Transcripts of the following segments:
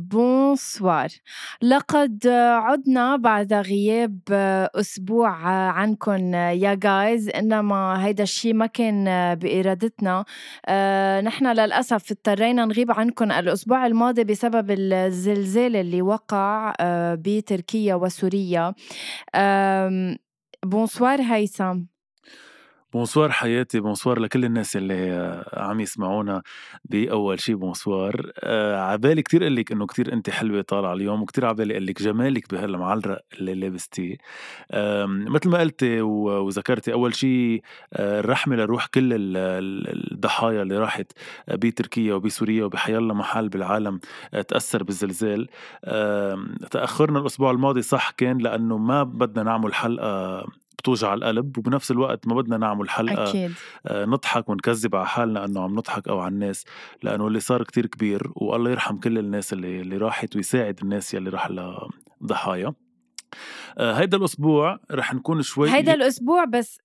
bonsoir لقد عدنا بعد غياب أسبوع عنكم يا guys إنما هيدا الشيء ما كان بإرادتنا. نحن للأسف اضطرينا نغيب عنكم الأسبوع الماضي بسبب الزلزال اللي وقع بتركيا وسوريا. bonsoir هيثم. bonsoir حياتي bonsoir لكل الناس اللي عم يسمعونا بأول شي bonsoir. آه عبالي كتير قلك إنه كتير أنت حلوة طالعة اليوم وكتير عبالي قلك جمالك بهالمعلرق اللي لابستيه. مثل ما قلتي وذكرتي أول شي آه الرحمة لروح كل الضحايا اللي راحت بتركيا وبسوريا وبحيالله محل بالعالم آه تأثر بالزلزال. تأخرنا الأسبوع الماضي صح كان لأنه ما بدنا نعمل حلقة بتوجع القلب وبنفس الوقت ما بدنا نعمل حلقة أكيد. آه، نضحك ونكذب على حالنا إنه عم نضحك أو على الناس لأنه اللي صار كتير كبير والله يرحم كل الناس اللي اللي راحت ويساعد الناس يلي راح لضحايا. آه، هيدا الأسبوع رح نكون شوي هيدا الأسبوع بس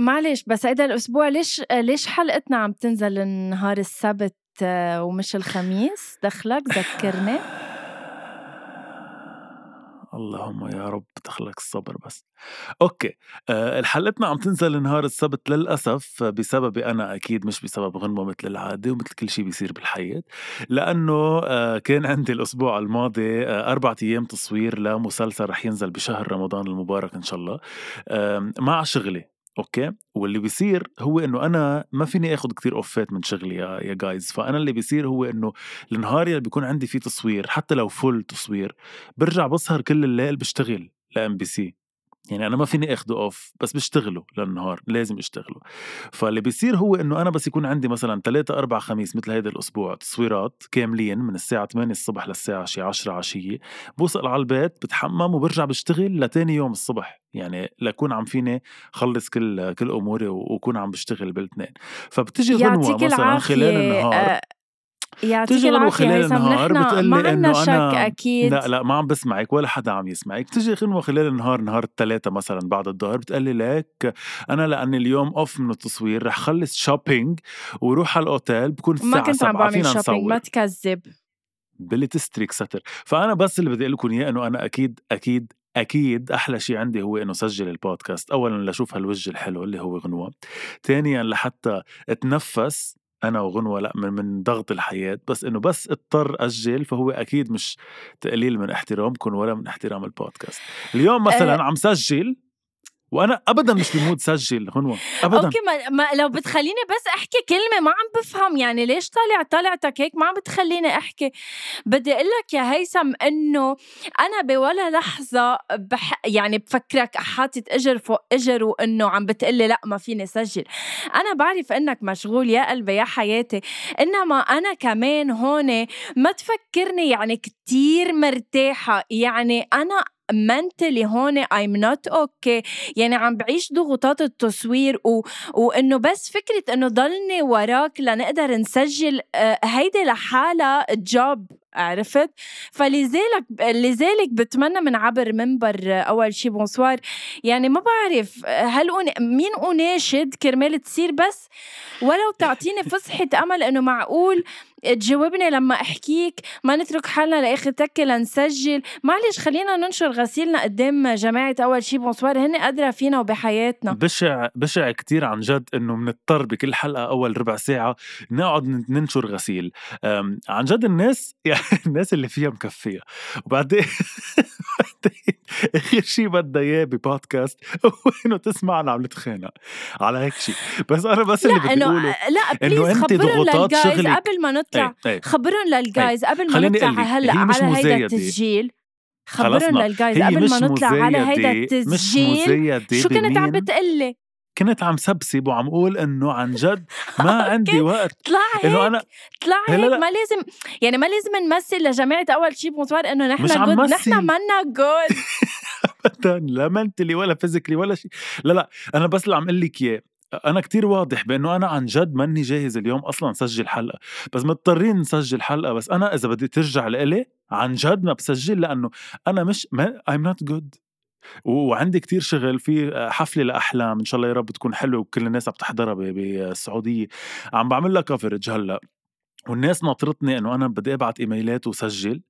معلش بس هيدا الأسبوع ليش ليش حلقتنا عم تنزل نهار السبت آه، ومش الخميس؟ دخلك ذكرني. اللهم يا رب دخلك الصبر بس. أوكي أه حلقتنا عم تنزل نهار السبت للأسف بسببي أنا أكيد مش بسبب غنوه مثل العادة ومثل كل شيء بيصير بالحياة لأنه أه كان عندي الأسبوع الماضي أه أربع أيام تصوير لمسلسل رح ينزل بشهر رمضان المبارك إن شاء الله. مع شغلي. okay؟ واللي بيصير هو إنه أنا ما فيني اخذ كتير أوفات من شغلي يا يا guys فأنا اللي بيصير هو إنه النهار اللي بيكون عندي فيه تصوير حتى لو full تصوير برجع بسهر كل الليل بشتغل لإم بي سي. يعني أنا ما فيني آخده off بس بشتغله للنهار لازم اشتغله فاللي بيصير هو إنه أنا بس يكون عندي مثلا ثلاثة أربع خميس مثل هيدا الأسبوع تصويرات كاملين من الساعة 8 الصبح للساعة شي 10 عشية. بوصل على البيت بتحمم وبرجع بشتغل لتاني يوم الصبح. يعني لكون عم فيني خلص كل كل أموري وكون عم بشتغل بالإثنين. فبتجي غنوة مثلا خلال النهار. يعطيك العافية خلال النهار بتقول لي إنه شك أنا أكيد. لا لا ما عم بسمعك ولا حدا عم يسمعك تجي غنوة خلال النهار نهار الثلاثة مثلا بعد الظهر بتقول لي ليك أنا لأني اليوم off من التصوير رح خلص shopping وروح على الأوتيل بكون الساعة ما كنت عم بعمل shopping ما تكذب. بلي تستريك ستر فأنا بس اللي بدي أقول لكم إياه إنه أنا أكيد أكيد أكيد أحلى شيء عندي هو إنه سجل البودكاست. اولا لشوف هالوجه الحلو اللي هو غنوة. ثانيا لحتى أتنفس أنا وغنوة لأ من, من ضغط الحياة. بس إنه بس اضطر أجل فهو أكيد مش تقليل من احترامكم ولا من احترام البودكاست. اليوم مثلا أه عم سجل وأنا ابدا مش ب mood سجل غنوه ابدا. okay ما, ما لو بتخليني بس أحكي كلمة ما عم بفهم يعني ليش طالع طلعتك هيك ما عم بتخليني أحكي. بدي أقول لك يا هيثم إنه أنا بولا لحظة بح يعني بفكرك حاطط إجر فوق إجر وإنه عم بتقلي لا ما فيني سجل. أنا بعرف إنك مشغول يا قلبي يا حياتي. إنما أنا كمان هون ما تفكرني يعني كتير مرتاحة. يعني أنا mentally هون I'm not okay يعني عم بعيش ضغوطات التصوير و... وإنه بس فكرة إنه ضلني وراك لنقدر نسجل آه، هيدي لحالها job عرفت؟ فلذلك لذلك بتمنى من عبر منبر أول شي bonsoir يعني ما بعرف هل مين اناشد كرمال تصير بس؟ ولو تعطيني فسحه أمل إنه معقول تجاوبني لما أحكيك ما نترك حالنا لآخر تكة لنسجل. معلش خلينا ننشر غسيلنا قدام جماعة أول شي. bonsoir هن ادرى فينا وبحياتنا. بشع بشع كتير عن جد إنه بنضطر بكل حلقة أول ربع ساعة نقعد ننشر غسيل. عن جد الناس يعني الناس اللي فيها مكفية. وبعدين آخر شيء بدها إياه ببودكاست هو انه تسمعنا عم نتخانق. على هيك شيء بس أنا بس اللي بدي أقوله لا please خبرهم لل guys قبل ما نطلع إيه إيه خبرهم لل guys قبل ما نطلع هلأ على هيدا التسجيل. خبرهم لل guys قبل ما نطلع على هيدا التسجيل. شو كنت عم بتقلي؟ كنت عم سبسب وعم أقول إنه عن جد ما عندي وقت. طلع هيك انه أنا طلع هيك. لا. لا. ما لازم يعني ما لازم نمثل لجماعه أول شيء بمصور إنه نحن good نحن منا good ابدا لا mentally ولا physically ولا شيء لا لا أنا بس اللي عم أقول لك إياه. أنا كتير واضح بإنه أنا عن جد ماني جاهز اليوم أصلًا سجّل حلقة، بس مضطرين نسجّل حلقة، بس أنا إذا بدّي ترجع لإلي عن جد ما بسجّل لإنه أنا مش I'm not good وعندي كتير شغل في حفلة لأحلام إن شاء الله يا رب تكون حلوة وكل الناس عم تحضرها بالسعودية، عم باعمل لها coverage هلأ. والناس ناطرتني إنه أنا بدي أبعت إيميلات وسجل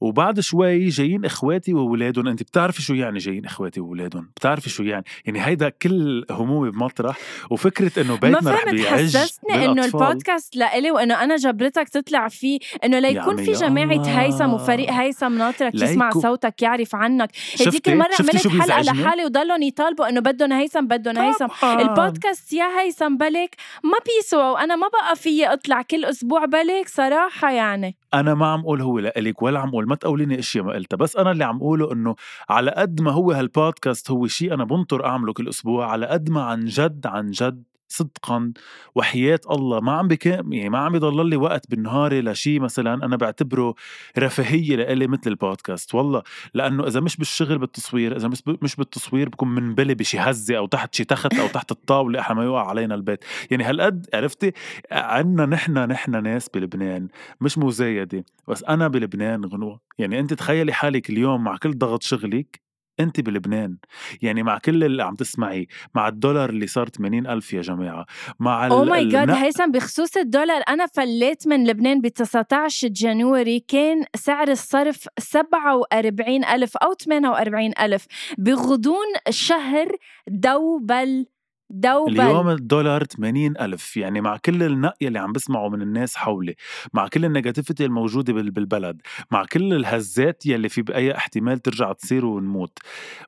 وبعد شوي جايين إخواتي وولادهم انت بتعرفي شو يعني جايين إخواتي وولادهم بتعرفي شو يعني؟ يعني هيدا كل همومي بمطرح وفكرة إنه بيتنا رح بيعج حسستني إنه البودكاست لإلي وإنه أنا جبرتك تطلع فيه إنه ليكون في جماعة هيثم وفريق هيثم ناطرك يسمع صوتك يعرف عنك. هديك المرة عملت حلقة لحالي وضلهم يطالبوا إنه بدهم هيثم بدهم هيثم. البودكاست يا هيثم بلك ما بيسوى وأنا ما بقى فيي أطلع كل أسبوع بالك صراحة يعني. أنا ما عم قول هو لإلك ولا عم قول ما تقوليني أشياء ما قلتها بس أنا اللي عم قوله إنه على قد ما هو هالبودكاست هو شيء أنا بنطر أعمله كل أسبوع على قد ما عن جد عن جد صدقا وحياة الله. ما عم بك يعني ما عم يضل لي وقت بالنهار لشيء مثلا أنا بعتبره رفاهية لإلي مثل البودكاست. والله لأنه إذا مش بالشغل بالتصوير إذا مش بالتصوير بكون منبلي بشي هزة أو تحت شي تخت أو تحت الطاولة إحنا ما يوقع علينا البيت. يعني هالقد عرفتي؟ عنا نحن نحن ناس بلبنان مش مزايدة. بس أنا بلبنان غنوة. يعني أنت تخيلي حالك اليوم مع كل ضغط شغلك انت بلبنان. يعني مع كل اللي عم تسمعي مع الدولار اللي صار 80 ألف يا جماعة مع oh my God هيثم بخصوص الدولار أنا فليت من لبنان ب 19 January كان سعر الصرف 47 ألف أو 48 ألف بغضون شهر double double. اليوم الدولار 80 ألف يعني مع كل النق يلي عم بسمعه من الناس حولي مع كل ال negativity الموجودة بالبلد مع كل الهزات يلي في بأي احتمال ترجع تصير ونموت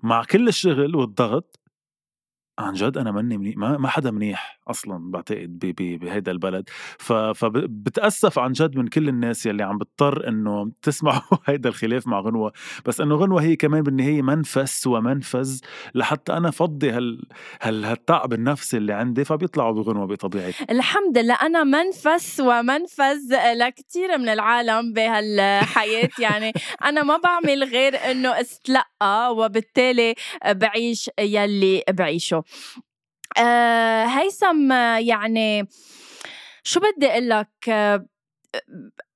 مع كل الشغل والضغط عن جد أنا ماني منيح ما, ما حدا منيح أصلا بعتقد بهيدا البلد. فبتاسف عن جد من كل الناس يلي عم بتضطر إنه تسمعوا هيدا الخلاف مع غنوة. بس إنه غنوة هي كمان بالنهاية منفس ومنفذ لحتى أنا فضي هال هال هالتعب النفسي اللي عندي فبيطلعوا بغنوة بطبيعتي الحمد لله أنا منفس ومنفذ لكثير من العالم بهالحياة. يعني أنا ما بعمل غير إنه استلقى وبالتالي بعيش يلي بعيشه. هيثم يعني شو بدي أقول لك؟ آه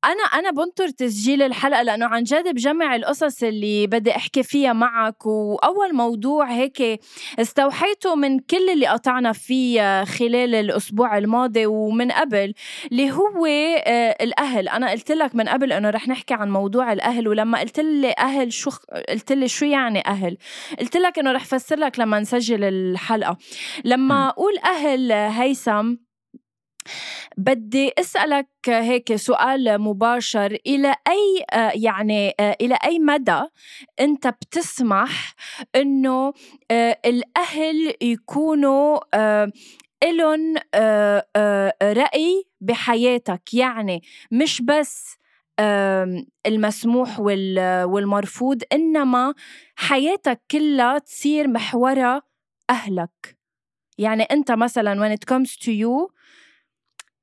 أنا أنا بنطر تسجيل الحلقة لأنه عن جد بجمع القصص اللي بدي أحكي فيها معك وأول موضوع هيك استوحيته من كل اللي قطعنا فيه خلال الأسبوع الماضي ومن قبل اللي هو آه، الأهل. أنا قلت لك من قبل إنه رح نحكي عن موضوع الأهل ولما قلت لي أهل شو قلت لي شو يعني أهل؟ قلت لك إنه رح فسر لك لما نسجل الحلقة. لما أقول أهل هيثم بدي أسألك هيك سؤال مباشر إلى أي يعني إلى أي مدى أنت بتسمح إنه الأهل يكونوا إلهم رأي بحياتك؟ يعني مش بس المسموح والمرفوض إنما حياتك كلها تصير محورها أهلك. يعني أنت مثلا when it comes to you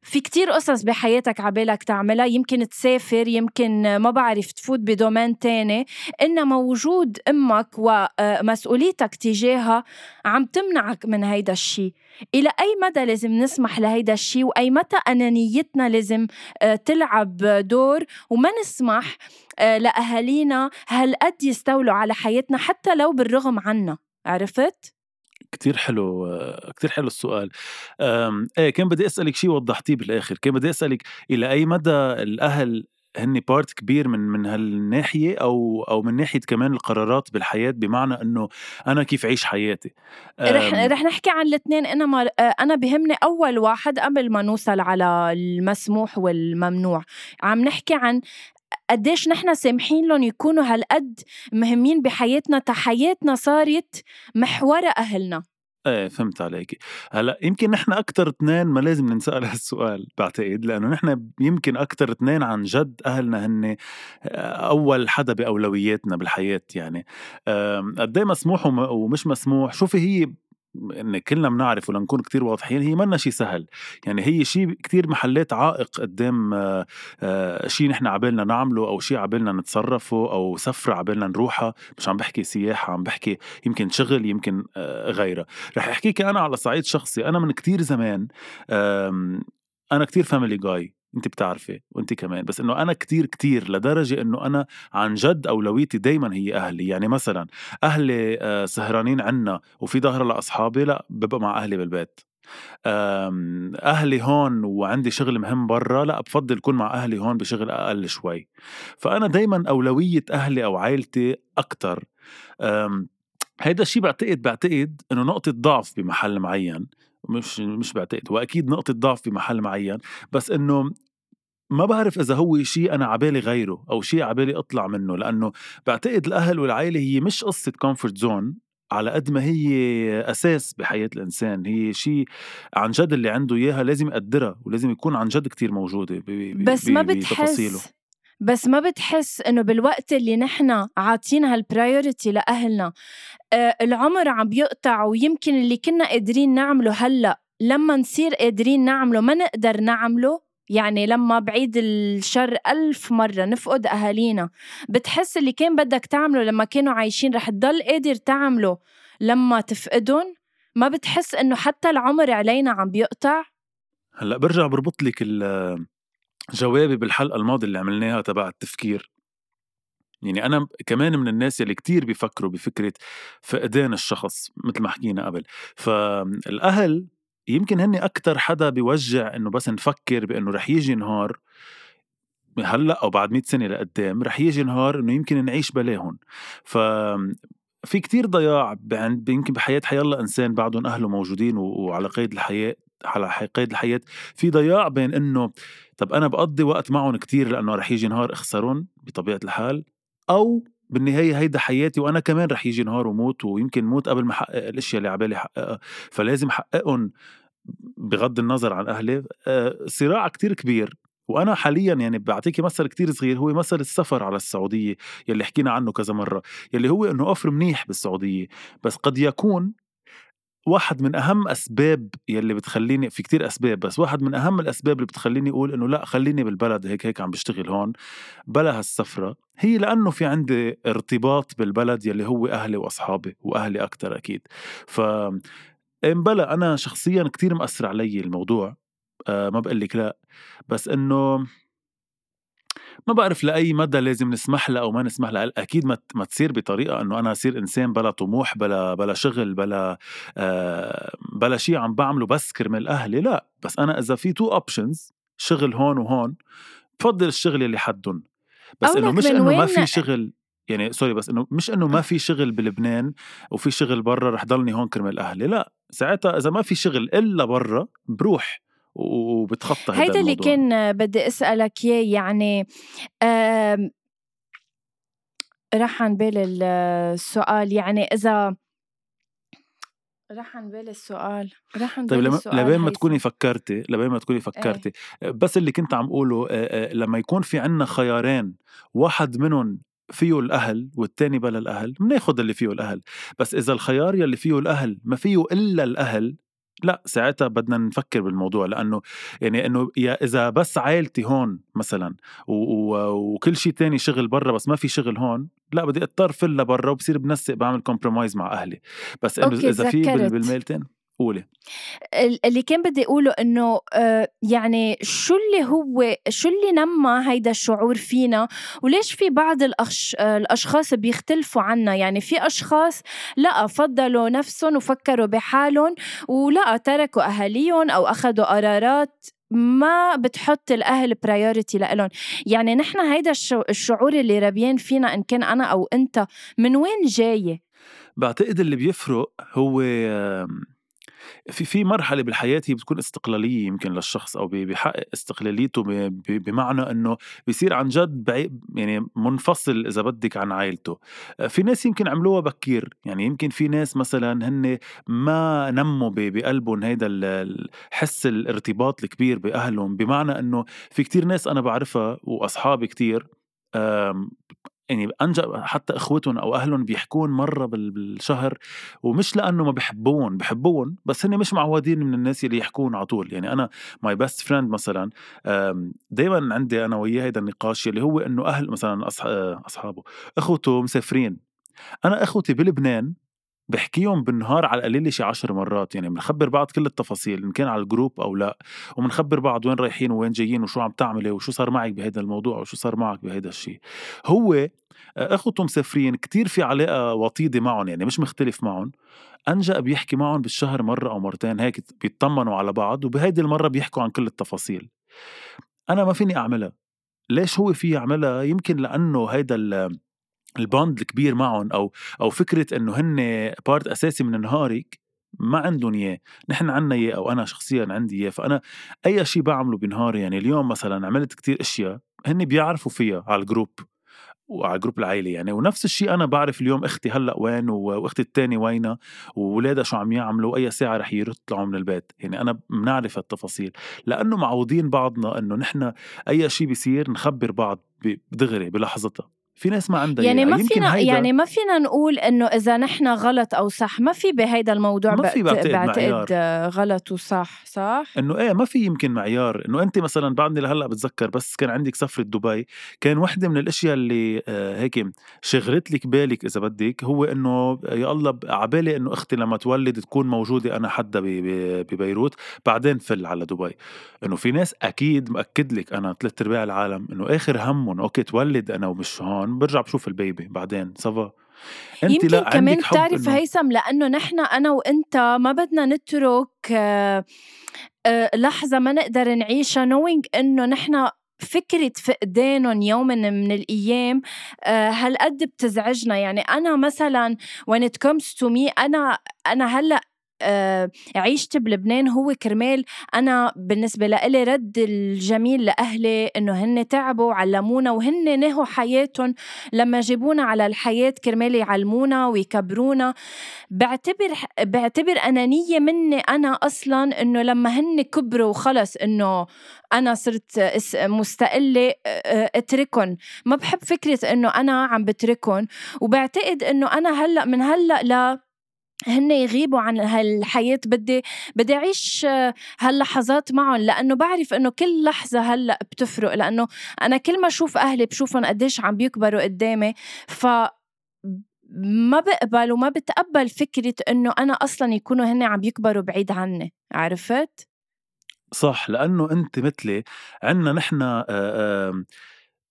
في كتير قصص بحياتك عبالك تعملها يمكن تسافر يمكن ما بعرف تفوت بدومين تاني إنما وجود أمك ومسؤوليتك تجاهها عم تمنعك من هيدا الشي. إلى أي مدى لازم نسمح لهيدا الشي؟ وأي متى أنانيتنا لازم آه، تلعب دور؟ وما نسمح آه، لأهالينا هالقد يستولوا على حياتنا حتى لو بالرغم عنا. عرفت؟ كتير حلو كتير حلو السؤال. إيه كان بدي أسألك شيء وضحتيه بالآخر. كان بدي أسألك إلى أي مدى الأهل هن part كبير من من هالناحية أو أو من ناحية كمان القرارات بالحياة بمعنى إنه أنا كيف اعيش حياتي؟ رح رح نحكي عن الاثنين. انما أنا بهمني أول واحد قبل ما نوصل على المسموح والممنوع. عم نحكي عن قديش نحن سامحين لهم يكونوا هالقد مهمين بحياتنا تا حياتنا صارت محورها أهلنا. إيه فهمت عليك هلأ يمكن نحن أكثر اثنين ما لازم ننسأل هالسؤال بعتقد لأنه نحن يمكن أكثر اثنين عن جد أهلنا هن أول حدا بأولوياتنا بالحياة يعني. قد إيه مسموح ومش مسموح؟ شوفي هي إن كلنا بنعرف ولنكون كتير واضحين هي منا شيء سهل. يعني هي شيء كتير محلات عائق قدام آه، آه، شيء نحن عبالنا نعمله أو شيء عبالنا نتصرفه أو سفرة عبالنا نروحها. مش عم بحكي سياحة عم بحكي يمكن شغل يمكن آه، غيرها. رح أحكيك أنا على صعيد شخصي. أنا من كتير زمان أنا كتير فاميلي جاي انت بتعرفي وانت كمان. بس إنه أنا كتير كتير لدرجة إنه أنا عن جد أولويتي دايما هي أهلي. يعني مثلا أهلي آه، سهرانين عنا وفي ظهر لأصحابي لأ ببقى مع أهلي بالبيت. أهلي هون وعندي شغل مهم برا لأ بفضل اكون مع أهلي هون بشغل أقل شوي. فأنا دايما أولوية أهلي أو عائلتي أكثر هيدا الشيء بعتقد بعتقد إنه نقطة ضعف بمحل معين. مش مش بعتقد وأكيد نقطة ضعف في محل معين بس إنه ما بعرف إذا هو شيء أنا عبالي غيره أو شيء عبالي أطلع منه لأنه بعتقد الأهل والعائله هي مش قصة comfort zone على قد ما هي أساس بحياة الإنسان هي شيء عن جد اللي عنده إياها لازم يقدرها ولازم يكون عن جد كتير موجودة بس ما بتحس بس ما بتحس إنه بالوقت اللي نحن عاطين هال priority لأهلنا آه العمر عم بيقطع ويمكن اللي كنا قادرين نعمله هلأ لما نصير قادرين نعمله ما نقدر نعمله يعني لما بعيد الشر ألف مرة نفقد أهالينا. بتحس اللي كان بدك تعمله لما كانوا عايشين رح تضل قادر تعمله لما تفقدهم؟ ما بتحس إنه حتى العمر علينا عم بيقطع هلأ برجع بربط لك جوابي بالحلقة الماضية اللي عملناها تبع التفكير. يعني أنا كمان من الناس اللي كتير بيفكروا بفكرة فقدان الشخص مثل ما حكينا قبل. فالأهل يمكن هني أكتر حدا بيوجع إنه بس نفكر بإنه رح يجي نهار هلأ أو بعد 100 سنة لقدام رح يجي نهار إنه يمكن نعيش بلاهم ف في كتير ضياع يمكن بحياة حيالله إنسان بعدهم أهله موجودين وعلى قيد الحياة على قيد الحياة. في ضياع بين إنه طب أنا بقضي وقت معهم كتير لأنه رح يجي نهار أخسرهم بطبيعة الحال أو بالنهاية هيدا حياتي وأنا كمان رح يجي نهار وموت ويمكن موت قبل ما أحقق الأشياء اللي عبالي حققها فلازم أحققهم بغض النظر عن أهلي. آه، صراع كتير كبير. وأنا حاليا يعني بعطيكي مثل كتير صغير هو مثل السفر على السعودية يلي حكينا عنه كذا مرة يلي هو إنه أوفر منيح بالسعودية. بس قد يكون واحد من أهم أسباب يلي بتخليني في كتير أسباب بس واحد من أهم الأسباب اللي بتخليني أقول إنه لأ خليني بالبلد هيك هيك عم بشتغل هون بلا هالسفرة هي لأنه في عندي ارتباط بالبلد يلي هو أهلي وأصحابي وأهلي أكثر أكيد. ف بلا أنا شخصيا كتير مأثر علي الموضوع آه ما بقول لك لأ بس إنه ما بعرف لأي مدى لازم نسمح لها أو ما نسمح لها أكيد ما ما تصير بطريقة إنه أنا أصير إنسان بلا طموح بلا بلا شغل بلا آه بلا شيء عم بعمله بس كرمال أهلي لا. بس أنا إذا في two options شغل هون وهون بفضل الشغل اللي حدهم. بس إنه مش إنه ما في شغل يعني سوري بس إنه مش إنه ما في شغل بلبنان وفي شغل برا رح ضلني هون كرمال أهلي. لا. ساعتها إذا ما في شغل إلا برا بروح. وبتخطى هيدا, هيدا اللي كان بدي أسألك إياه يعني راح عن بالي السؤال يعني إذا راح عن بالي السؤال راح عن طيب طيب السؤال لبين ما تكوني فكرتي لبين ما تكوني فكرتي إيه. بس اللي كنت عم اقوله لما يكون في عنا خيارين واحد منهم فيه الأهل والتاني بلا الأهل بناخد اللي فيه الأهل بس إذا الخيار يلي فيه الأهل ما فيه إلا الأهل لا ساعتها بدنا نفكر بالموضوع لأنه يعني إنه يا إذا بس عائلتي هون مثلا و... و... وكل شيء تاني شغل برا بس ما في شغل هون لا بدي أضطر فل لبرا وبصير بنسق بعمل كومبرومايز مع أهلي. بس إنه إذا في بالميلتين قولي. اللي كان بدي أقوله إنه آه، يعني شو اللي هو شو اللي نمى هيدا الشعور فينا؟ وليش في بعض الأش... الأشخاص بيختلفوا عنا؟ يعني في أشخاص لا فضلوا نفسهم وفكروا بحالهم ولا تركوا أهاليهم أو أخذوا قرارات ما بتحط الأهل برايورتي لإلهم. يعني نحن هيدا الشعور اللي ربيان فينا إن كان أنا أو أنت من وين جاي بعتقد اللي بيفرق هو في في مرحلة بالحياة هي بتكون استقلالية يمكن للشخص أو بيحقق استقلاليته بمعنى إنه بيصير عن جد يعني منفصل إذا بدك عن عائلته. في ناس يمكن عملوها بكير يعني يمكن في ناس مثلا هن ما نموا بقلبهم هيدا الحس الارتباط الكبير بأهلهم بمعنى إنه في كتير ناس أنا بعرفها وأصحابي كتير يعني أنجأ حتى إخوتهم أو أهلهم بيحكون مرة بالشهر ومش لأنه ما بحبون بحبون بس هن مش معودين من الناس اللي يحكون على طول. يعني أنا my best friend مثلا دائما عندي أنا وياه هيدا النقاش اللي هو إنه أهل مثلا أصحابه اخوته مسافرين أنا إخوتي بلبنان بحكيهم بالنهار على القليل شي عشر مرات يعني بنخبر بعض كل التفاصيل إن كان على ال group أو لأ وبنخبر بعض وين رايحين وين جايين وشو عم تعملي وشو صار معك بهذا الموضوع وشو صار معك بهذا الشيء هو آه، اخوته مسافرين كتير في علاقة وطيدة معهم يعني مش مختلف معهم أنجأ بيحكي معهم بالشهر مرة أو مرتين هيك بيطمنوا على بعض وبهيدي المرة بيحكوا عن كل التفاصيل. أنا ما فيني أعملها. ليش هو في يعملها يمكن لأنه هيدا ال bond الكبير معهم أو أو فكرة إنه هن part أساسي من نهارك ما عندهم إياه، نحن عنا إياه أو أنا شخصيا عندي إياه، فأنا أي شيء بعمله بنهاري يعني اليوم مثلا عملت كتير أشياء هن بيعرفوا فيها على ال group وعلى group العائلة يعني. ونفس الشيء أنا بعرف اليوم أختي هلأ وين وأختي التاني وينها وولادها شو عم يعملوا أي ساعة رح يطلعوا من البيت. يعني أنا بنعرف التفاصيل لأنه معودين بعضنا أنه نحن أي شيء بيصير نخبر بعض دغري بلحظتها. في ناس ما عندها يعني ما فينا يعني ما فينا نقول إنه إذا نحن غلط أو صح ما في بهيدا الموضوع ما في بعتقد, بعتقد غلط وصح صح؟ إنه إيه ما في يمكن معيار. إنه أنت مثلا بعدني لهلأ بتذكر بس كان عندك سفرة دبي كان وحدة من الأشياء اللي آه هيك شغلت لك بالك إذا بدك هو إنه يا الله عبالي إنه أختي لما تولد تكون موجودة أنا حدا ببيروت بعدين فل على دبي. إنه في ناس أكيد مأكد لك أنا ثلاث ارباع العالم إنه آخر همهم okay تولد أنا ومش هون طبعا برجع بشوف ال baby بعدين ça va. انت يمكن لا كمان بتعرف إنه... هيثم لأنه نحن أنا وأنت ما بدنا نترك آه، آه، لحظة ما نقدر نعيشها نوينج إنه نحن فكرة فقدانهم يوم من الأيام آه، هالقد بتزعجنا. يعني أنا مثلا when it comes to me أنا أنا هلأ عيشتي بلبنان هو كرمال أنا بالنسبة لإلي رد الجميل لأهلي إنه هن تعبوا وعلمونا وهن نهوا حياتهم. لما جابونا على الحياة كرمال يعلمونا ويكبرونا. بعتبر بعتبر أنانية مني أنا أصلا إنه لما هن كبروا وخلص إنه أنا صرت مستقلة اتركن ما بحب فكرة إنه أنا عم بتركن وبعتقد إنه أنا هلأ من هلأ لا هن يغيبوا عن هالحياة بدي بدي أعيش هاللحظات معهم لأنه بعرف إنه كل لحظة هلأ بتفرق لأنه أنا كل ما أشوف أهلي بشوفهم قديش عم بيكبروا قدامي ف ما بقبل وما بتقبل فكرة إنه أنا أصلا يكونوا هن عم يكبروا بعيد عني عرفت؟ صح لأنه أنت مثلي عنا نحن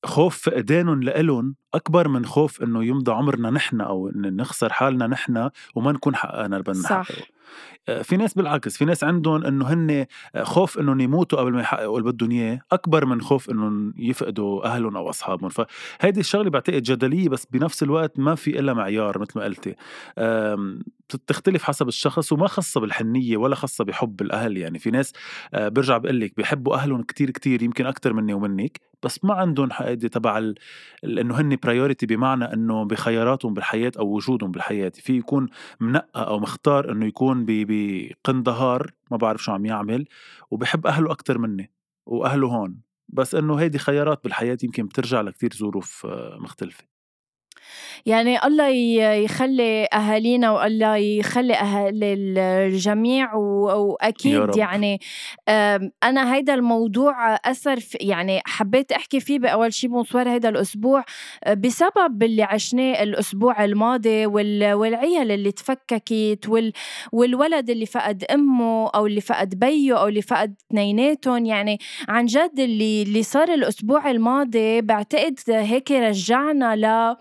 خوف فقدانهم لإلهم أكبر من خوف إنه يمضى عمرنا نحن أو إن نخسر حالنا نحن وما نكون حققنا اللي بدنا آه، في ناس بالعكس في ناس عندهم إنه هن آه، خوف انهم يموتوا قبل ما يحققوا اللي بدهم إياه أكبر من خوف انهم يفقدوا أهلهم أو أصحابهم. فهيدي الشغلة بعتقد جدلية بس بنفس الوقت ما في إلا معيار مثل ما قلتي. بتختلف حسب الشخص وما خاصة بالحنية ولا خاصة بحب الأهل. يعني في ناس آه، برجع بقول لك بيحبوا أهلهم كتير كتير يمكن أكتر مني ومنك بس ما عندهم هيدي تبع ال... إنه هن برايورتي بمعنى إنه بخياراتهم بالحياة أو وجودهم بالحياة. في يكون منقى أو مختار إنه يكون بقندهار ما بعرف شو عم يعمل وبحب أهله أكثر مني وأهله هون. بس إنه هيدي خيارات بالحياة يمكن بترجع لكتير ظروف آه، مختلفة. يعني الله يخلي أهالينا والله يخلي أهل الجميع وأكيد يعني أنا هيدا الموضوع أثر في يعني حبيت أحكي فيه بأول شي بمصور هيدا الأسبوع آه، بسبب اللي عشناه الأسبوع الماضي والعيال اللي تفككت والولد اللي فقد أمه أو اللي فقد بيه أو اللي فقد اثنيناتهم يعني عن جد اللي اللي صار الأسبوع الماضي بعتقد هيك رجعنا ل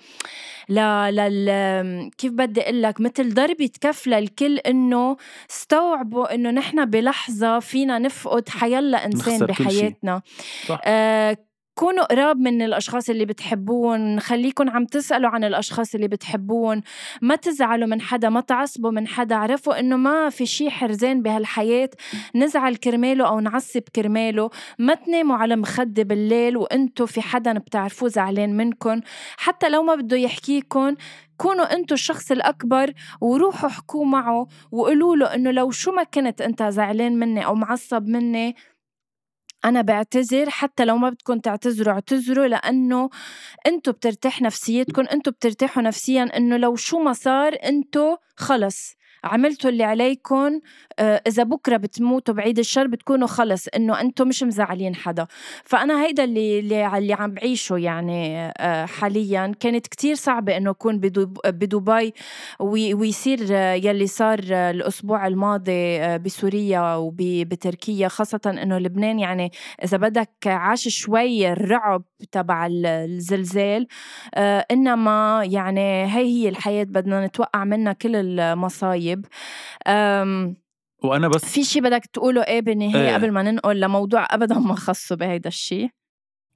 لا لل كيف بدي أقول لك مثل ضربة كف للكل إنه استوعبوا إنه نحن بلحظة فينا نفقد حيلا إنسان بحياتنا. آه كونوا قراب من الأشخاص اللي بتحبون خليكن عم تسألوا عن الأشخاص اللي بتحبون. ما تزعلوا من حدا ما تعصبوا من حدا. عرفوا إنه ما في شي حرزان بهالحياة. نزعل كرماله أو نعصب كرماله. ما تناموا على مخدة بالليل وإنتوا في حدا بتعرفوه زعلان منكم حتى لو ما بده يحكيكم كونوا إنتوا الشخص الأكبر وروحوا احكوا معه وقولوا له إنه لو شو ما كنت أنت زعلان مني أو معصب مني أنا بعتذر حتى لو ما بدكم تعتذروا اعتذروا لأنه أنتوا بترتاح نفسيتكم أنتوا بترتاحوا نفسيا إنه لو شو ما صار أنتوا خلص. عملتوا اللي عليكم آه، إذا بكرة بتموتوا بعيد الشر بتكونوا خلص إنه أنتم مش مزعلين حدا. فأنا هيدا اللي اللي عم بعيشه يعني آه، حاليا. كانت كتير صعبة إنه اكون بدبي ويصير يلي صار الأسبوع الماضي بسوريا وبتركيا خاصة إنه لبنان. يعني إذا بدك عاش شوي الرعب تبع الزلزال آه، إنما يعني هي هي الحياة بدنا نتوقع منها كل المصايب. وأنا بس في شيء بدك تقوله إيه بالنهايه إيه. قبل ما ننقل لموضوع ابدا ما خصه بهيدا الشيء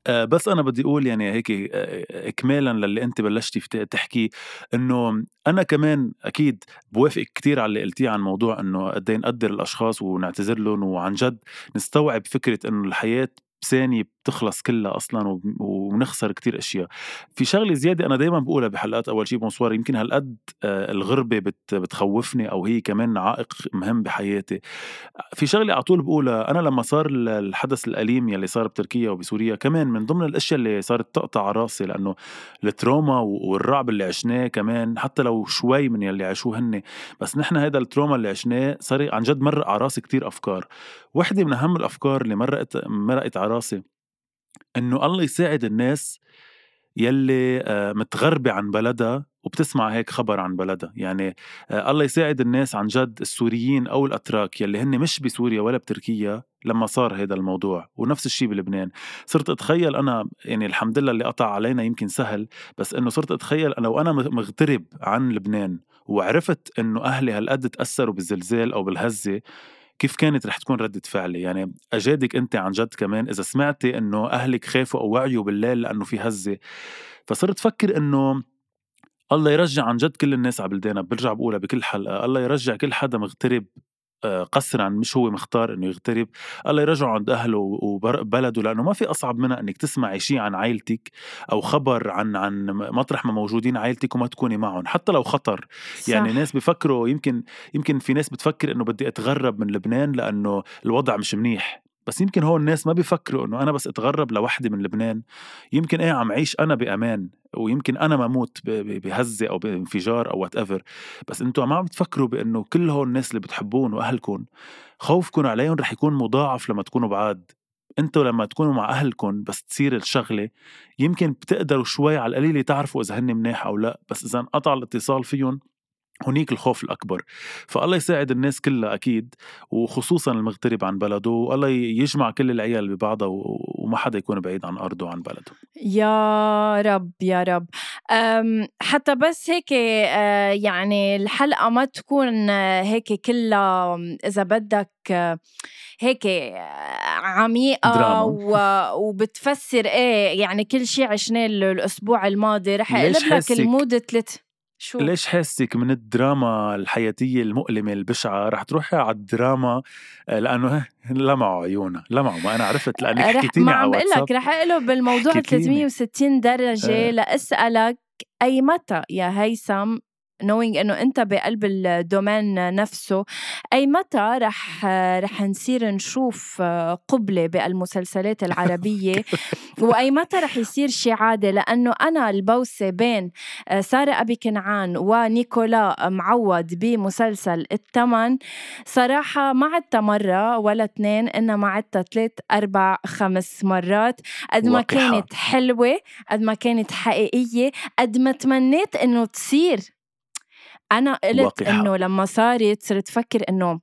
آه بس أنا بدي أقول يعني هيك آه اكمالا للي أنت بلشتي تحكي إنه أنا كمان أكيد بوافق كتير على اللي قلتيه عن موضوع إنه قد إيه نقدر الأشخاص ونعتذر لهم وعن جد نستوعب فكرة إنه الحياة بثانية بتخلص كلها أصلا ونخسر كتير أشياء. في شغلة زيادة أنا دائما بقولها بحلقات أول شيء bonsoir يمكن هالقد آه، الغربة بت بتخوفني أو هي كمان عائق مهم بحياتي. في شغلة على طول بقولها أنا لما صار الحدث الأليم يلي صار بتركيا وبسوريا كمان من ضمن الأشياء اللي صارت تقطع راسي لأنه ال trauma والرعب اللي عشناه كمان حتى لو شوي من يلي عاشوه هن بس نحن هذا التروما اللي عشناه صار عن جد مرق على راسي كثير أفكار. وحده من أهم الأفكار اللي مرقت مرقت على راسي إنه الله يساعد الناس يلي آه، متغربة عن بلدها وبتسمع هيك خبر عن بلدها. يعني آه، الله يساعد الناس عن جد السوريين أو الأتراك يلي هن مش بسوريا ولا بتركيا لما صار هذا الموضوع ونفس الشيء بلبنان. صرت أتخيل أنا يعني الحمد لله اللي قطع علينا يمكن سهل بس إنه صرت أتخيل أنا وأنا مغترب عن لبنان وعرفت إنه أهلي هالقد تأثروا بالزلزال أو بالهزة كيف كانت رح تكون ردة فعلي؟ يعني أجادك أنت عن جد كمان إذا سمعتي إنه أهلك خافوا أو وعيوا بالليل لأنه في هزة فصرت فكر إنه الله يرجع عن جد كل الناس على بلدانها برجع بقولها بكل حلقة الله يرجع كل حدا مغترب. آه، قسرا مش هو مختار إنه يغترب. الله يرجعه عند أهله وبلده لأنه ما في أصعب منها إنك تسمعي شيء عن عائلتك أو خبر عن عن مطرح ما موجودين عائلتك وما تكوني معهم حتى لو خطر. صح. يعني ناس بفكروا يمكن يمكن في ناس بتفكر إنه بدي أتغرب من لبنان لأنه الوضع مش منيح. بس يمكن هون الناس ما بيفكروا إنه أنا بس أتغرب لوحدي من لبنان. يمكن إيه عم عيش أنا بأمان ويمكن أنا ما أموت بهزة أو بانفجار أو whatever بس أنتم ما عم تفكروا بإنه كل هول الناس اللي بتحبون واهلكم خوفكم عليهم رح يكون مضاعف لما تكونوا بعاد. أنتوا لما تكونوا مع اهلكم بس تصير الشغلة يمكن بتقدروا شوي على القليله تعرفوا إذا هن مناح أو لا. بس إذا انقطع الاتصال فيهم هنيك الخوف الأكبر. فالله يساعد الناس كلها أكيد وخصوصا المغترب عن بلده والله يجمع كل العيال ببعضها وما حدا يكون بعيد عن أرضه وعن بلده. يا رب يا رب. حتى بس هيك آه، يعني الحلقة ما تكون هيك كلها إذا بدك هيك عميقة وبتفسر إيه يعني كل شيء عشناه الأسبوع الماضي. رح أقلب لك المود ثلاث شو؟ ليش حاسك من الدراما الحياتية المؤلمة البشعة؟ رح تروحي على الدراما آه، لأنه لمعوا عيونها لمعوا ما أنا عرفت لأنك حكيتيني على واتساب عم لك رح أقلب بالموضوع 360 درجة أه. لأسألك أي متى يا هيثم؟ Knowing إنه أنت بقلب الدومين نفسه. أي متى رح رح نصير نشوف قبلة بالمسلسلات العربية؟ وأي متى رح يصير شي عادة؟ لأنه أنا البوسة بين سارة أبي كنعان ونيكولا معوض بمسلسل الثمن صراحة ما عدتها مرة ولا اثنين انما عدتها ثلاث أربع خمس مرات. قد ما كانت حلوة قد ما كانت حقيقية قد ما تمنيت إنه تصير. أنا قلت إنه لما صارت صرت فكر إنه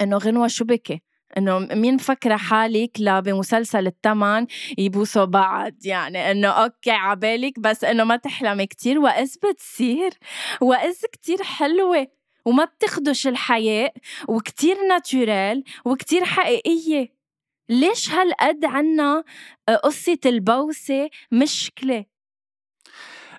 إنه غنوة شو بكي؟ إنه مين فكرة حالك لا بمسلسل الثمن يبوسوا بعض؟ يعني إنه أوكي عبالك بس إنه ما تحلمي كتير. واذ بتصير؟ واذ كتير حلوة. وما بتخدش الحياة وكتير ناتورال وكتير حقيقية. ليش هالقد عنا قصة البوسة مشكلة؟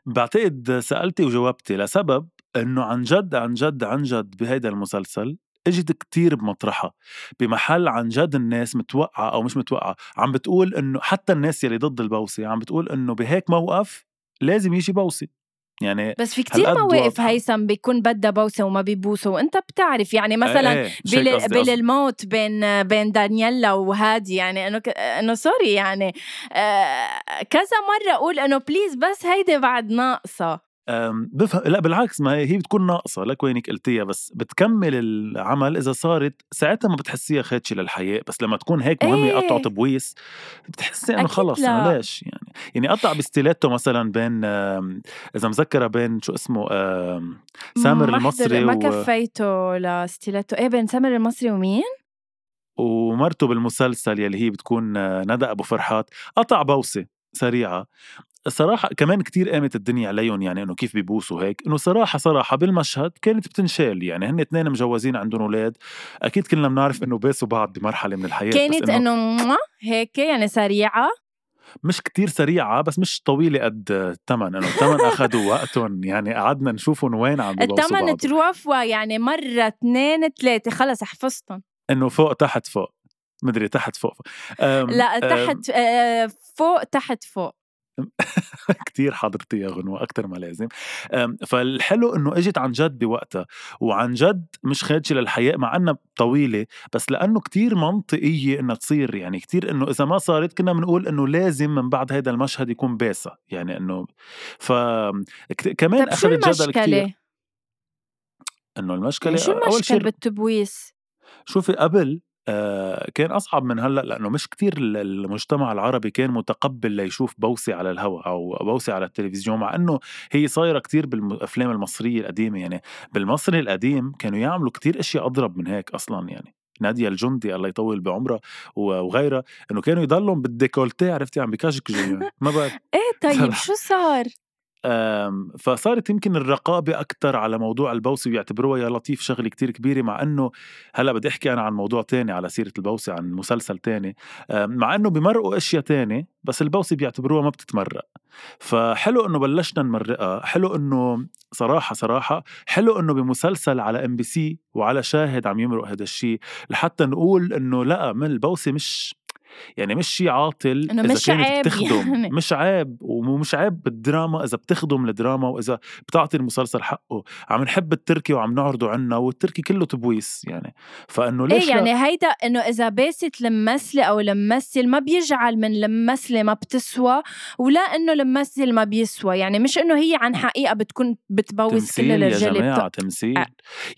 بعتقد سألتي وجاوبتي. لسبب؟ إنه عن جد عن جد عن جد بهيدا المسلسل إجت كتير بمطرحها. بمحل عن جد الناس متوقعة أو مش متوقعة. عم بتقول إنه حتى الناس يلي ضد البوسة عم بتقول إنه بهيك موقف لازم يجي بوسة. يعني بس في كتير مواقف. هيثم بيكون بدها بوسة وما بيبوسوا وأنت بتعرف. يعني مثلا إيه، بال... قصدي- قصدي. بالموت بين بين دانييلا وهادي يعني إنه ك... إنه سوري يعني آه كذا مرة أقول إنه please بس هيدي بعد ناقصة. بفهم لا بالعكس ما هي بتكون ناقصة لك وينك قلتيها بس بتكمل العمل إذا صارت ساعتها ما بتحسيها خادشة للحياء بس لما تكون هيك مهمة إيه. قطعة تبويس بتحسي إنه خلص لا. ليش يعني يعني قطع ب Stiletto مثلا بين إذا مذكره بين شو اسمه سامر المصري ما و... كفيته ل Stiletto إيه بين سامر المصري ومين؟ ومرته بالمسلسل يلي هي بتكون آه، ندى أبو فرحات قطع بوسة سريعة. صراحة كمان كتير قامت الدنيا عليهم يعني إنه كيف بيبوسوا هيك. إنه صراحة صراحة بالمشهد كانت بتنشال يعني. هن اثنين مجوزين عندهم أولاد. أكيد كلنا بنعرف إنه باسوا بعض بمرحلة من الحياة كانت إنه هيك يعني سريعة. مش كتير سريعة بس مش طويلة قد الثمن إنه الثمن اخذوا وقتهم يعني. قعدنا نشوفهم وين عم بيبوسوا الثمن تروفوا يعني مرة اثنين ثلاثة. خلص حفظتهم. إنه فوق تحت فوق. مدري تحت فوق لا تحت آه، فوق تحت فوق. كتير حضرتي يا غنوة أكتر ما لازم. فالحلو إنه إجت عن جد بوقتها وعن جد مش خادشة للحياة مع إنها طويلة بس لأنه كتير منطقية إنها تصير. يعني كتير إنه إذا ما صارت كنا بنقول إنه لازم من بعد هيدا المشهد يكون باسا. يعني إنه ف كمان شو أخذت جدل كتير. المشكلة؟ إنه المشكلة شو أول المشكلة شيء بالتبويس؟ شوفي قبل كان أصعب من هلأ لأنه مش كتير ال- المجتمع العربي كان متقبل ليشوف بوسة على الهواء أو بوسة على التلفزيون مع أنه هي صايرة كتير بالأفلام المصرية القديمة يعني بالمصري القديم كانوا يعملوا كتير أشياء أضرب من هيك أصلا يعني نادية الجندي الله يطول بعمرها وغيرها إنه كانوا يضلوا بال décolleté عرفتي عم بكاجكجوا يعني ما بعرف إيه طيب. شو صار؟ فصارت يمكن الرقابة أكتر على موضوع البوسة ويعتبروها يا لطيف شغلة كتير كبيرة مع أنه هلأ بدي أحكي أنا عن موضوع تاني على سيرة البوسة عن مسلسل تاني. مع أنه بمرقوا أشياء تاني بس البوسة بيعتبروها ما بتتمرق. فحلو أنه بلشنا نمرقها حلو أنه صراحة صراحة حلو أنه بمسلسل على إم بي سي وعلى شاهد عم يمرق هذا الشيء لحتى نقول أنه لأ من البوسة مش يعني مش شيء عاطل إنه إذا مش كانت عيب بتخدم. يعني. مش عيب ومش عيب بالدراما إذا بتخدم الدراما وإذا بتعطي المسلسل حقه. عم نحب التركي وعم نعرضه عنا والتركي كله تبويس يعني. فإنه ليش إيه لا؟ يعني هيدا إنه إذا باست الممثله أو الممثل ما بيجعل من الممثله ما بتسوى ولا إنه الممثل ما بيسوى. يعني مش إنه هي عن حقيقة بتكون بتبوس كل تمثيل يا الرجال جماعة بت... تمثيل. آه،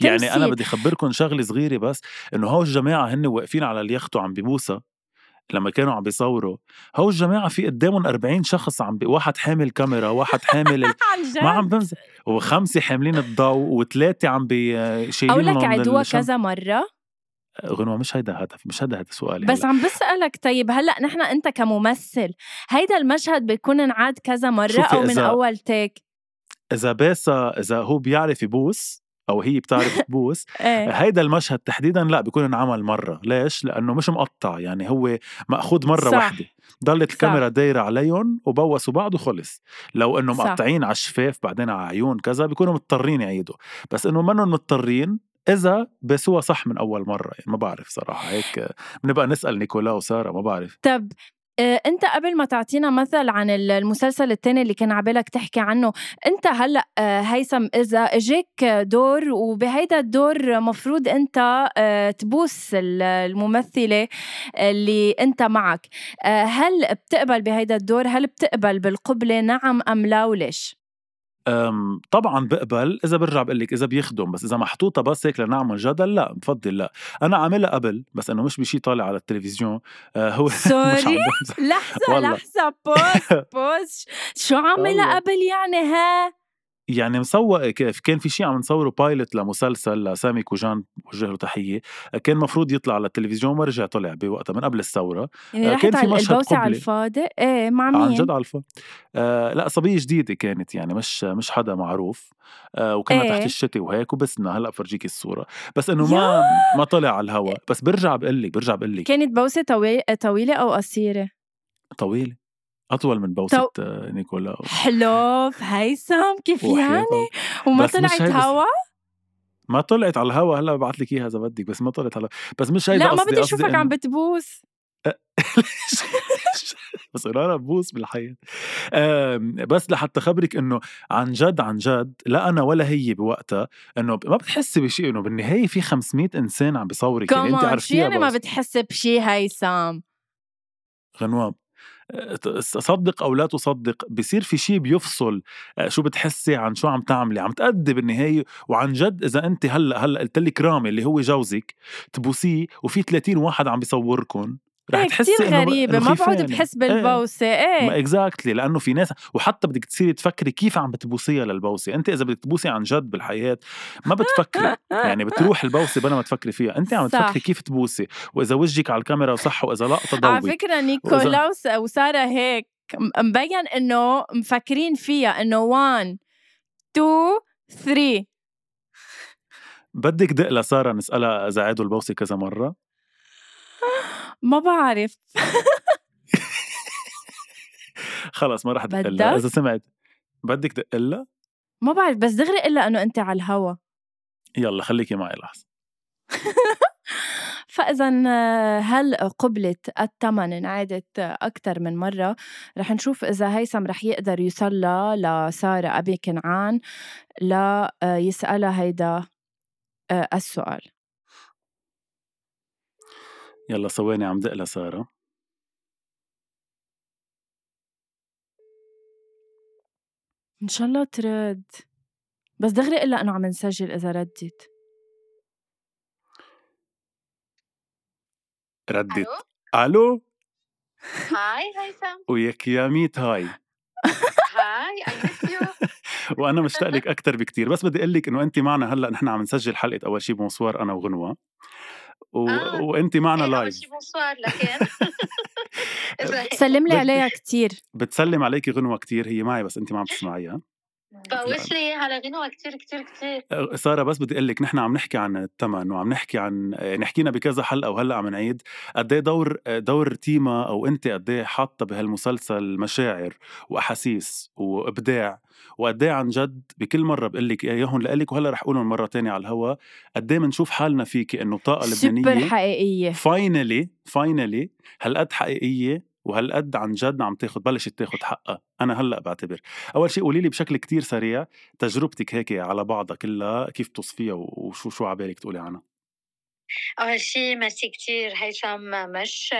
يعني أنا تمثيل. بدي أخبركم شغلة صغيرة بس إنه هو الجماعة هن واقفين على اليخت وعم بيبوسها. لما كانوا عم بيصوروا هو الجماعة في قدامهم 40 شخص عم بي... واحد حامل كاميرا واحد حامل ال... ما عم بمزح. وخمسة حاملين الضوء وثلاثة عم بي شايلين أقول لك عدوها كذا مرة. غنوة مش هيدا هدف مش هيدا هيدا سؤالي بس هلأ. عم بسألك طيب هلأ نحن أنت كممثل هيدا المشهد بيكون انعاد كذا مرة أو من أول تيك؟ إذا باسا إذا هو بيعرف يبوس أو هي بتعرف تبوس إيه هيدا المشهد تحديدا لا بيكون انعمل مرة ليش؟ لأنه مش مقطع يعني هو مأخوذ مرة صح. واحدة ضلت. الكاميرا دايرة عليهم وبوسوا بعض وخلص لو إنه. مقطعين على الشفاف بعدين على عيون كذا بيكونوا مضطرين يعيدوا بس إنه منهم مضطرين إذا بسوها صح من أول مرة يعني ما بعرف صراحة هيك بنبقى نسأل نيكولا وساره ما بعرف طب انت قبل ما تعطينا مثل عن ال- المسلسل التاني اللي كان عبالك تحكي عنه انت هلا آه، هيثم إذا اجاك دور وبهيدا الدور مفروض انت آه، تبوس ال- الممثلة اللي انت معك. آه، هل بتقبل بهيدا الدور؟ هل بتقبل بالقبلة؟ نعم أم لا؟ وليش؟ طبعا بقبل إذا برجع بقول لك إذا بيخدم بس إذا محطوطه بس هيك لنعمل جدل لا بفضل لا. أنا عاملها قبل بس إنه مش بشي طالع على التلفزيون. آه هو سوري؟ والله. لحظة pause pause. شو عاملة والله. قبل يعني؟ ها؟ يعني مسوق كيف؟ كان في شيء عم نصوره pilot لمسلسل لسامي كوجان بوجه له تحية. كان مفروض يطلع على التلفزيون ورجع طلع بوقتها من قبل الثورة. يعني آه، كان في مشهد البوسة على. الفاضي. إيه مع عن مين؟ جد على الفا آه لا صبية جديدة كانت يعني مش مش حدا معروف. آه وكنا إيه. تحت الشتي وهيك وبسنا هلأ بفرجيك الصورة. بس إنه ما ما طلع على الهواء بس برجع بقول لك برجع بقول لك كانت بوسة طوي... طويلة أو قصيرة؟ طويلة. أطول من بوسة آه نيكولا. حلوف هيثم كيف يعني؟ وما طلعت هوا؟ ما طلعت على الهوا هلا ببعث لك إياها إذا بدك بس ما طلعت على بس مش هيدا لا ما بدي إنه- عم بتبوس. بس أنا ببوس بالحياة. بس لحتى خبرك إنه عن جد عن جد لا أنا ولا هي بوقتها إنه ما بتحسي بشيء إنه بالنهاية في 500 إنسان عم بيصورك يعني أنت عارفين يعني ما بتحسي بشيء هيثم؟ غنوام صدق أو لا تصدق بصير في شيء بيفصل آه، شو بتحسي عن شو عم تعملي عم تأدي بالنهايه وعن جد إذا انت هلأ هلأ قلت لك رامي اللي هو جوزك تبوسيه وفي 30 واحد عم بيصوركم رح إيه تحسي كثير غريبة ما بقعد بحس إيه. بالبوسة إيه, إيه. اكزاكتلي لأنه في ناس وحتى بدك تصيري تفكري كيف عم بتبوسيها للبوسة انت إذا بدك تبوسي عن جد بالحياة ما بتفكري يعني بتروح البوسة بلا ما تفكري فيها انت عم تفكري كيف تبوسي وإذا وجهك على الكاميرا صح وإذا لا تضوي على فكرة نيكولاوس وسارة هيك مبين إنه مفكرين فيها إنه 1 2 3 بدك دق لسارة نسألها إذا عادوا البوسة كذا مرة؟ ما بعرف. خلص ما راح ادق لها إذا سمعت. بدك دق لها ما بعرف بس دغري إلا إنه أنت على الهوا. يلا خليكي معي لحظة. فإذا هل قبلة الثمن انعادت أكثر من مرة؟ رح نشوف إذا هيثم رح يقدر يصلى لسارة أبي كنعان لا يسألها هيدا آه، السؤال. يلا ثواني عم دق لسارة إن شاء الله ترد. بس دغري إلا إنه عم نسجل إذا ردت. ردت. ألو؟ hi هيثم وياك يا ميت hi. hi اي وأنا مشتاق لك أكثر بكثير بس بدي أقول لك إنه انت معنا هلأ نحن عم نسجل حلقة أول شيء bonsoir أنا وغنوة. و... آه. وانت معنا live لكن سلم لي عليها كثير بتسلم عليكي غنوة كثير هي معي بس انت ما عم تسمعيها. بوس لي على غنوة كتير كتير كتير. أه، سارة بس بدي أقول لك نحن عم نحكي عن الثمن وعم نحكي عن يعني حكينا بكذا حلقة وهلأ عم نعيد. قد إيه دور دور تيما أو أنت قد إيه حاطة بهالمسلسل مشاعر وأحاسيس وإبداع؟ وقد إيه عن جد بكل مرة بقول لك إياهم لك وهلأ رح أقولهم مرة تانية على الهوا قد إيه بنشوف حالنا فيكي إنه طاقة لبنانية سوبر حقيقية. finally finally هالقد حقيقية وهالقد عن جد عم تاخد بلشت تاخد حقها. أنا هلأ بعتبر. أول شيء قولي لي بشكل كتير سريع تجربتك هيك على بعضها كلها كيف توصفيها وشو شو عبالك تقولي عنها؟ أول شيء ميرسي كتير هيثم مش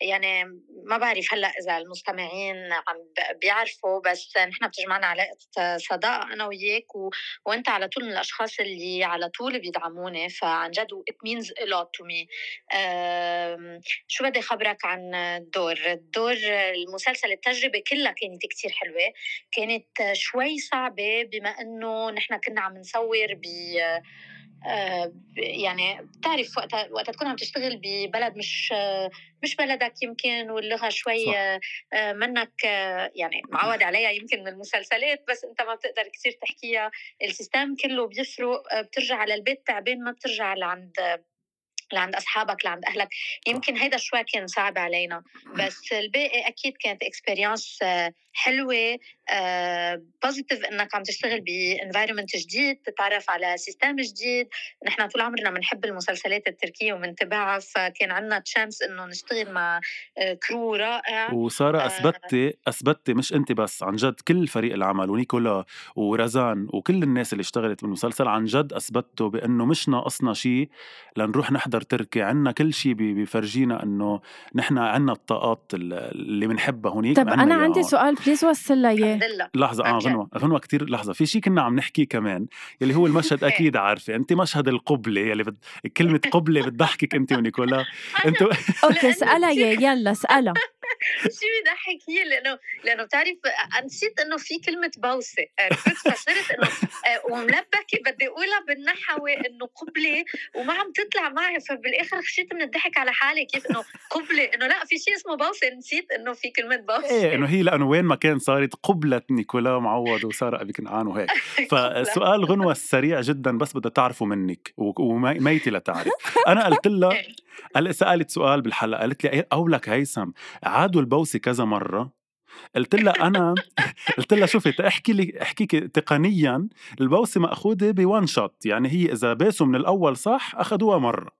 يعني ما بعرف هلأ إذا المستمعين عم بيعرفوا بس نحن بتجمعنا علاقة صداقة أنا وياك و... وأنت على طول من الأشخاص اللي على طول بيدعموني فعن جد it means a lot to me. شو بدي خبرك عن الدور؟ الدور المسلسل التجربة كلها كانت كتير حلوة كانت شوي صعبة بما أنه نحن كنا عم نصور ب آه، يعني بتعرف وقت وقت تكون عم تشتغل ببلد مش مش بلدك يمكن واللغة شوي صح. آه، منك يعني معود عليها يمكن من المسلسلات بس انت ما بتقدر كثير تحكيها. ال system كله بيفرق آه، بترجع على البيت تعبان ما بترجع لعند لعند أصحابك لعند أهلك. يمكن هيدا شوي كان صعب علينا. بس الباقي أكيد كانت experience حلوة. positive إنك عم تشتغل ب environment جديد تتعرف على system جديد. نحن طول عمرنا بنحب المسلسلات التركية وبنتابعها فكان عندنا chance إنه نشتغل مع crew رائع. وسارة اثبتتي اثبتتي مش أنت بس عن جد كل فريق العمل ونيكولا ورزان وكل الناس اللي اشتغلت بالمسلسل عن جد أثبتوا بأنه مش ناقصنا شيء لنروح نحضر تركي. عنا كل شيء بيفرجينا إنه نحن عنا الطاقات اللي بنحبها هونيك طب أنا عندي سؤال please وصل لي اياه لحظة آه غنوة غنوة كثير لحظة. في شيء كنا عم نحكيه كمان يلي هو المشهد أكيد عارفة. انت مشهد القبلة يلي بد... كلمة قبلة بتضحكك انت ونيكولا أنتوا أوكي اسألها يلا اسألها. شو بيضحك هي لأنه لأنه بتعرف نسيت إنه في كلمة بوسة عرفت فصرت إنه آه، وملبكة بدي أقولها بالنحوي إنه قبلة وما عم تطلع معي فبالآخر خشيت من الضحك على حالي كيف إنه قبلة إنه لا في شيء اسمه بوسة نسيت إنه في كلمة بوسة. إيه إنه هي لأنه وين ما كان صارت قبلة نيكولا معوض وساره ابي كنعان وهيك. فسؤال غنوة سريع جدا بس بدها تعرفه منك وميتي لتعرف. أنا قلت لها قال سألت سؤال بالحلقة قالت لي اولك هيثم عادوا البوسه كذا مرة قلت لها أنا قلت لها شوفي احكي لي احكيك تقنيا البوسه مأخوذة بوان شوت يعني هي إذا باسوا من الأول صح أخذوها مرة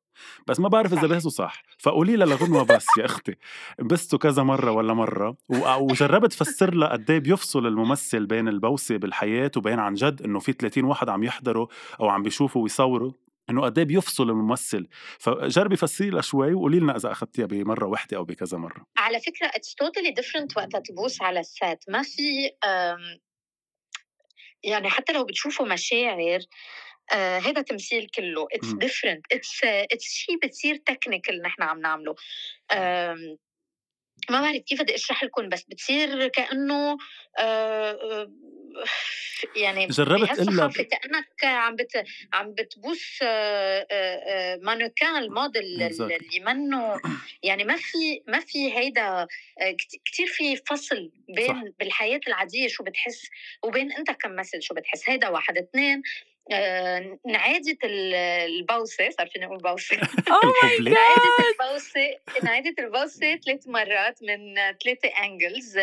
بس ما بعرف إذا بهزوا صح فقولي لها لغنوة بس يا أختي بستوا كذا مرة ولا مرة وجربت فسر لها قد إيه بيفصل الممثل بين البوسه بالحياة وبين عن جد إنه في 30 واحد عم يحضروا أو عم بيشوفوا ويصوروا. إنه قد إيه بيفصل الممثل. فجربي فسري لها شوي وقولي لنا إذا اخذتيها بمرة وحده أو بكذا مرة. على فكرة it's totally different وقت تبوس على ال set. ما في يعني حتى لو بتشوفوا مشاعر آه هذا تمثيل كله it's different it's it's شيء بتصير technical نحن عم نعمله. ما بعرف كيف بدي أشرح لكم بس بتصير كأنه آه يعني جربت إلا كأنك عم بت عم بتبوس آه، آه، مانوكان الموديل اللي منه. يعني ما في ما في هيدا كثير في فصل بين صح. بالحياة العادية شو بتحس وبين أنت كممثل شو بتحس. هيدا واحد. اثنين آه، نعادة البوسة صار فيني أقول بوسة نعادة البوسة نعادة البوسة ثلاث مرات من ثلاثة angles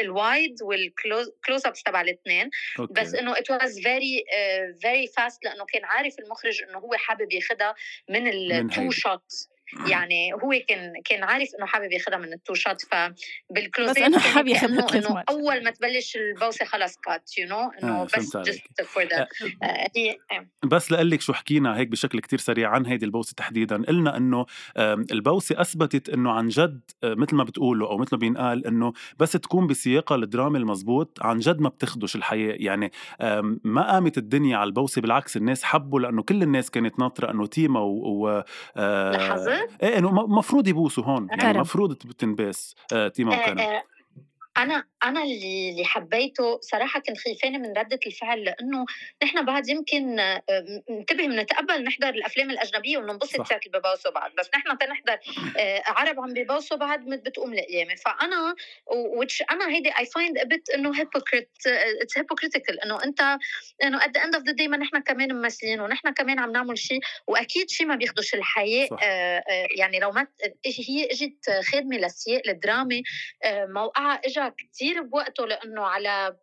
ال wide وال close ups تبع الاثنين. بس إنه it was very very fast لأنه كان عارف المخرج إنه هو حابب ياخذها من ال two shot يعني هو كان كان عارف إنه حابب ياخذها من ال two shot فبال close ات بس إنه حابب ياخذها انه أول ما تبلش البوسة خلاص cut you know إنه بس just for the بس لأقول لك شو حكينا هيك بشكل كتير سريع عن هيدي البوسة تحديدا. قلنا إنه البوسة أثبتت إنه عن جد آه، مثل ما بتقولوا أو مثل ما بينقال إنه بس تكون بسياقها الدرامي المزبوط عن جد ما بتخدش الحياة. يعني ما قامت الدنيا على البوسة بالعكس الناس حبوا لأنه كل الناس كانت ناطرة إنه تيما و, و... آه إيه إنه المفروض يبوسوا هون يعني المفروض تنباس. آه تيما وكرم آه آه أنا أنا اللي اللي حبيته صراحة كنت خايفانه من ردة الفعل لأنه نحن بعد يمكن آه، انت بتتقبل نحضر الأفلام الأجنبية وننبسط ساعه اللي ببوسوا بعض بس نحن تنحضر آه، عرب عم ببوسوا بعض بتقوم القيامه فأنا which أنا هيدي I find a bit إنه hypocrite it's hypocritical إنه أنت إنه at the end of the day ما نحن كمان ممثلين ونحن كمان عم نعمل شيء وأكيد شيء ما بياخدش الحياة آه يعني لو ما هي إجت خادمة للسياق الدرامي آه موقعها اجى كثير بوقته لأنه على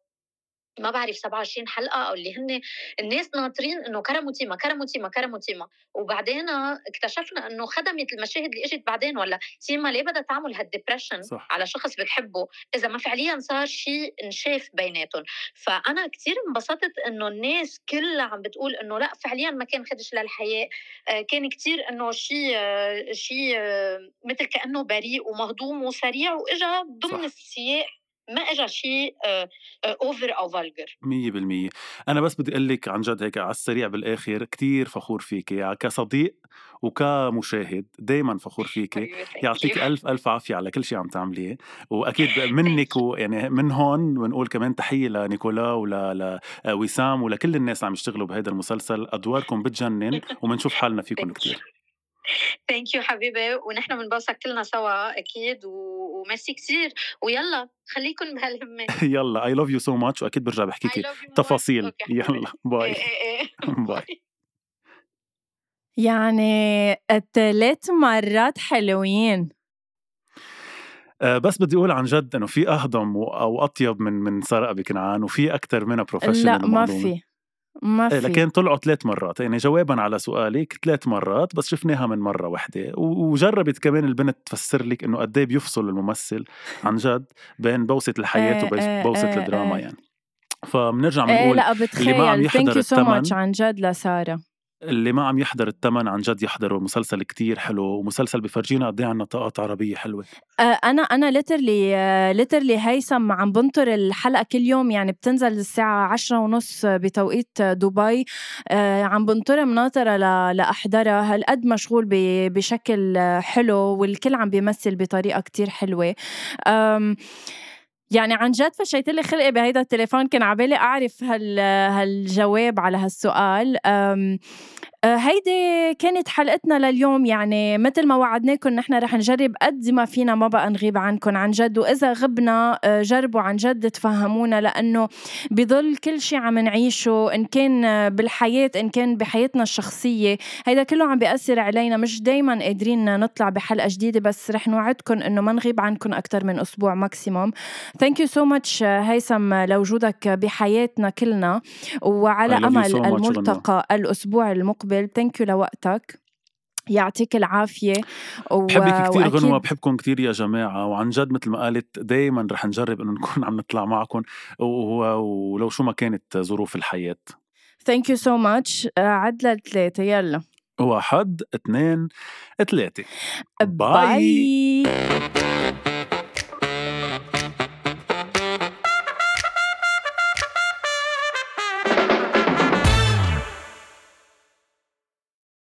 ما بعرف 27 حلقة أو اللي هن الناس ناطرين إنه كرموا تيما كرموا تيما كرموا تيما وبعدين اكتشفنا إنه خدمت المشاهد اللي إجت بعدين ولا تيما ليه بدها تعمل هالدبرشن على شخص بتحبه؟ إذا ما فعليا صار شيء انشاف بيناتهم. فأنا كثير انبسطت إنه الناس كلها عم بتقول إنه لأ فعليا ما كان خدش للحياة. آه، كان كثير إنه شيء آه، شيء آه، مثل كأنه بريء ومهضوم وسريع وإجا ضمن السياق ما اجى شيء over أو vulgar 100% أنا بس بدي أقول لك عن جد هيك على السريع بالآخر كتير فخور فيك يعني كصديق وكمشاهد دائما فخور فيك يعطيك ألف ألف عافية على كل شيء عم تعمليه. وأكيد منك ويعني من هون بنقول كمان تحية لنيكولا ولوسام ولكل الناس عم يشتغلوا بهذا المسلسل. أدواركم بتجنن وبنشوف حالنا فيكم كثير thank you حبيبي ونحن بنبوسك كلنا سوا أكيد وميرسي كثير ويلا خليكم بهالهمة. يلا I love you so much وأكيد برجع بحكيكي تفاصيل. يلا bye. bye. يعني ثلاث مرات حلوين. أه بس بدي أقول عن جد إنه في أهضم أو أطيب من من ساره بكنعان وفي أكثر منها professional لا ما في. ما إيه، في. لكن طلعوا ثلاث مرات. يعني جوابا على سؤالك ثلاث مرات بس شفناها من مرة واحدة وجربت كمان البنت تفسر لك إنه قد إيه بيفصل الممثل عن جد بين بوسة الحياة إيه، وبوسه إيه، الدراما يعني. فبنرجع بنقول لا بتخيل. اللي ما عم يحضر الثمن. عن جد لسارة. اللي ما عم يحضر الثمن عن جد يحضروا. مسلسل كتير حلو ومسلسل بفرجينا قد إيه عنا طاقات عربية حلوة. آه، أنا أنا literally literally هيثم عم بنطر الحلقة كل يوم يعني بتنزل الساعة عشرة ونص بتوقيت دبي. آه، عم بنطر مناطرة لأحضرها. هالقد مشغول بشكل حلو والكل عم بيمثل بطريقة كتير حلوة. يعني عن جد فشيت لي خلقي بهيدا التليفون كان عبالي أعرف هال هالجواب على هالسؤال. آه، هيدي كانت حلقتنا لليوم يعني مثل ما وعدناكم نحن رح نجرب قد ما فينا ما بقى نغيب عنكم عن جد. وإذا غبنا آه، جربوا عن جد تفهمونا لأنه بضل كل شيء عم نعيشه إن كان بالحياة إن كان بحياتنا الشخصية هيدا كله عم بيأثر علينا. مش دائما قادرين نطلع بحلقة جديدة بس رح نوعدكم إنه ما نغيب عنكم أكثر من أسبوع maximum thank you so much هيثم لوجودك بحياتنا كلنا وعلى أمل الملتقى الأسبوع المقبل. thank you لوقتك. يعطيك العافية. و... بحبك كثير غنوة بحبكم كثير يا جماعة. وعن جد مثل ما قالت دايما رح نجرب إنه نكون عم نطلع معكم. ولو شو ما كانت ظروف الحياة. thank you so much عدلة ثلاثة يلا. واحد اثنين ثلاثة. bye, bye.